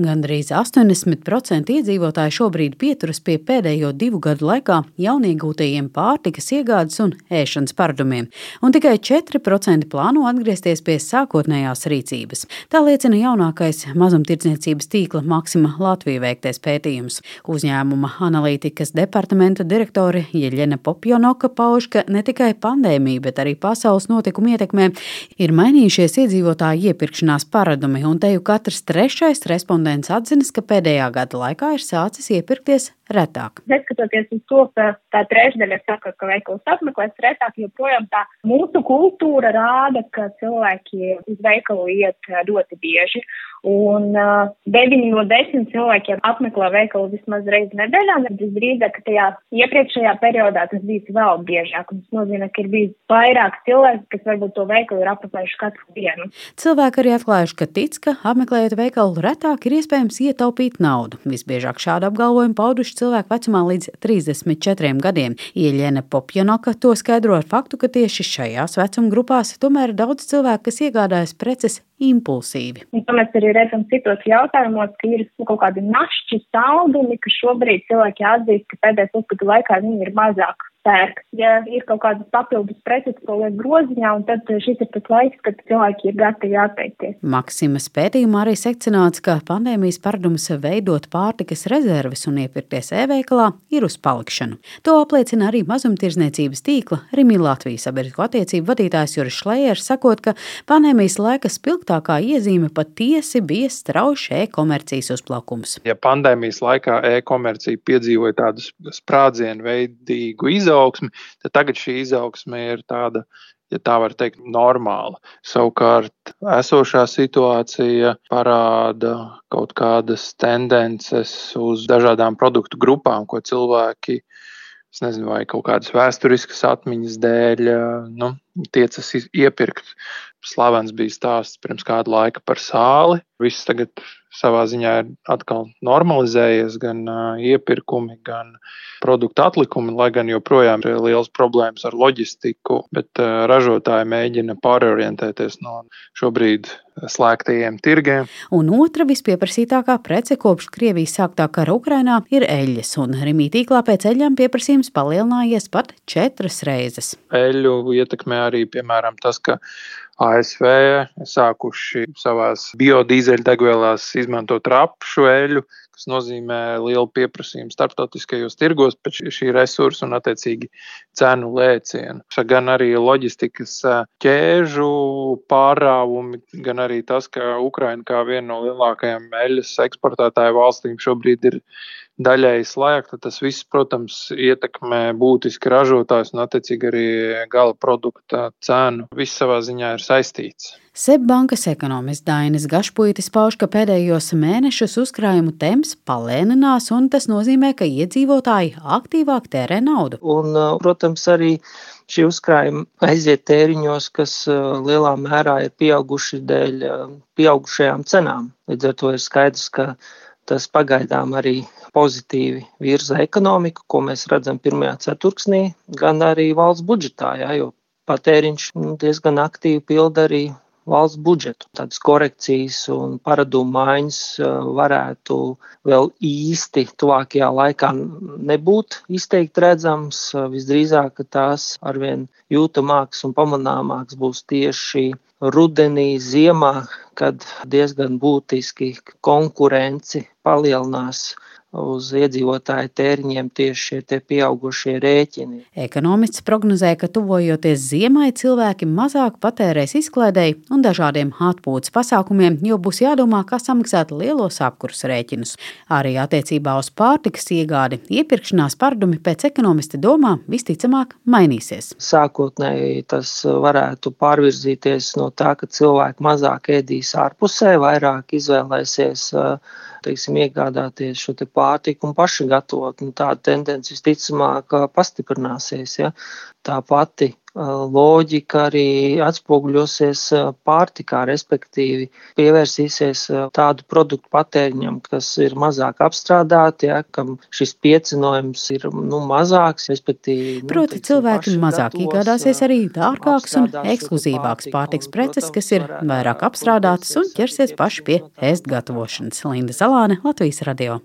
Gandrīz 80% iedzīvotāji šobrīd pieturas pie pēdējo divu gadu laikā jauniegūtajiem pārtikas iegādes un ēšanas paradumiem, un tikai 4% plāno atgriezties pie sākotnējās rīcības. Tā liecina jaunākais mazumtirdzniecības tīkla Maksima Latvija veiktais pētījums. Uzņēmuma analītikas departamenta direktore Jeļena Popjonoka pauž, ka ne tikai pandēmija, bet arī pasaules notikumu ietekmē ir mainījušies iedzīvotāju iepirkšanās paradumi, un te jau katrs trešais respondents atzinis, ka pēdējā gada laikā ir sācis iepirkties retāk. Neskatoties uz to, ka tā trešdaļa saka, ka veikals apmeklēs retāk, joprojām tā mūsu kultūra rāda, ka cilvēki uz veikalu iet ļoti bieži. Un uh, 9 no 10 cilvēkiem apmeklē veikalu vismaz reizi nedēļā, nevis drīzāk, ka tajā iepriekšējā periodā tas bija vēl biežāk. Tas nozīmē, ka ir bijis vairāk cilvēku, kas varbūt to veikalu ir apmeklējuši katru dienu. Cilvēki arī atklājuši, ka tic, ka apmeklējot veikalu retāk ir iespējams ietaupīt naudu. Visbiežāk šādu apgalvojumu pauduši cilvēku vecumā līdz 34 gadiem. Ieļena Popjanoka to skaidro ar faktu, ka tieši šajās vecuma grupās tomēr ir daudz cilvēku, kas iegādājas preces impulsīvi. Un to mēs arī redzam citos jautājumos, ka ir kaut kādi našķi saldumi, ka šobrīd cilvēki atzīst, ka pēdējais pusgadu laikā viņi ir mazāk pērk. Ja ir kaut kādas papildus preces, ko liek groziņā, tad šis ir tas laiks, kad cilvēki ir gatavi atteikties. Maksimas pētījumā arī sekcināts, ka pandēmijas paradums veidot pārtikas rezerves un iepirkties e-veikalā ir uz palikšanu. To apliecina arī mazumtirdzniecības tīkla Rimi Latvijas sabiedrisko attiecību vadītājs Juris Šlējers, sakot, ka pandēmijas laika spilgtākā iezīme patiesi bija strauši e-komercijas uzplaukums. Ja pandēmijas laikā e-komercija piedzīvoja tādu sprādzienu veidīgu izaugsmu, izaugsmi, tad tagad šī izaugsme ir tāda, ja tā var teikt, normāla. Savukārt esošā situācija parāda kaut kādas tendences uz dažādām produktu grupām, ko cilvēki. Es nezinu, vai kaut kādas vēsturiskas atmiņas dēļ nu, tiecas iepirkt. Slavens bija stāsts pirms kāda laika par sāli. Viss tagad savā ziņā ir atkal normalizējies, gan uh, iepirkumi, gan produktu atlikumi, lai gan joprojām ir liels problēmas ar loģistiku, bet uh, ražotāji mēģina pārorientēties no šobrīd slēgtajiem tirgiem. Un otra vispieprasītākā prece kopš Krievijas sāktā kara Ukrainā ir eļļas, un Rimī tīklā pēc eļļām pieprasījums palielinājies pat četras reizes. Eļļu ietekmē arī, piemēram, tas, ka ASV sākuši savās biodīzeļdegvielās izmantot rapšu eļļu, kas nozīmē lielu pieprasījumu starptautiskajos tirgos pēc šī resursa un, attiecīgi, cenu lēcienu. Gan arī loģistikas ķēžu pārāvumi, gan arī tas, ka Ukraina kā viena no lielākajām eļļas eksportētāju valstīm šobrīd ir daļēji slēgta. Tas viss, protams, ietekmē būtiski ražotājs un, attiecīgi, arī gala produkta cenu. Viss savā ziņā ir saistīts. Seibankas ekonomists Dainis Gašpuitis pauž, ka pēdējos mēnešus uzkrājumu temps palēninās, un tas nozīmē, ka iedzīvotāji aktīvāk tērē naudu. Un, protams, arī šie uzkrājumi aiziet tēriņos, kas lielā mērā ir pieauguši dēļ pieaugušajām cenām. Līdz ar to ir skaidrs, ka tas pagaidām arī pozitīvi virza ekonomiku, ko mēs redzam pirmajā ceturksnī, gan arī valsts budžetā, jā, jo patēriņš diezgan aktīvi pilda arī valsts budžetu. Tādas korekcijas un paradumu maiņas varētu vēl īsti tuvākajā laikā nebūt izteikti redzams. Visdrīzāk tās arvien jūtamākas un pamanāmākas būs tieši rudenī, ziemā, kad diezgan būtiski konkurenci palielinās uz iedzīvotāju tēriņiem tieši šie pieaugušie rēķini. Ekonomists prognozē, ka tuvojoties ziemai, cilvēki mazāk patērēs izklaidēji un dažādiem atpūtas pasākumiem, jo būs jādomā, kā samaksāt lielos apkursu rēķinus. Arī attiecībā uz pārtikas iegādi iepirkšanās pārdumi pēc ekonomista domā visticamāk mainīsies. Sākotnēji tas varētu pārvirzīties no tā, ka cilvēki mazāk ēdīs ārpusē, vairāk izvēlēsies teiksim, iegādāties šo te pārtiku un paši gatavot. Nu, tāda tendence visticamāk pastiprināsies. Ja? Tā pati loģika arī atspoguļosies pārtikā, respektīvi pievērsīsies tādu produktu patēriņam, kas ir mazāk apstrādāti, ja, kam šis piecinojums ir nu, mazāks, respektīvi. Nu, Proti cilvēki mazāk iegādāsies arī dārgāks un ekskluzīvāks pārtiks preces, kas ir vairāk apstrādātas un ķersies paši pie ēst gatavošanas. Linda Zalāne, Latvijas radio.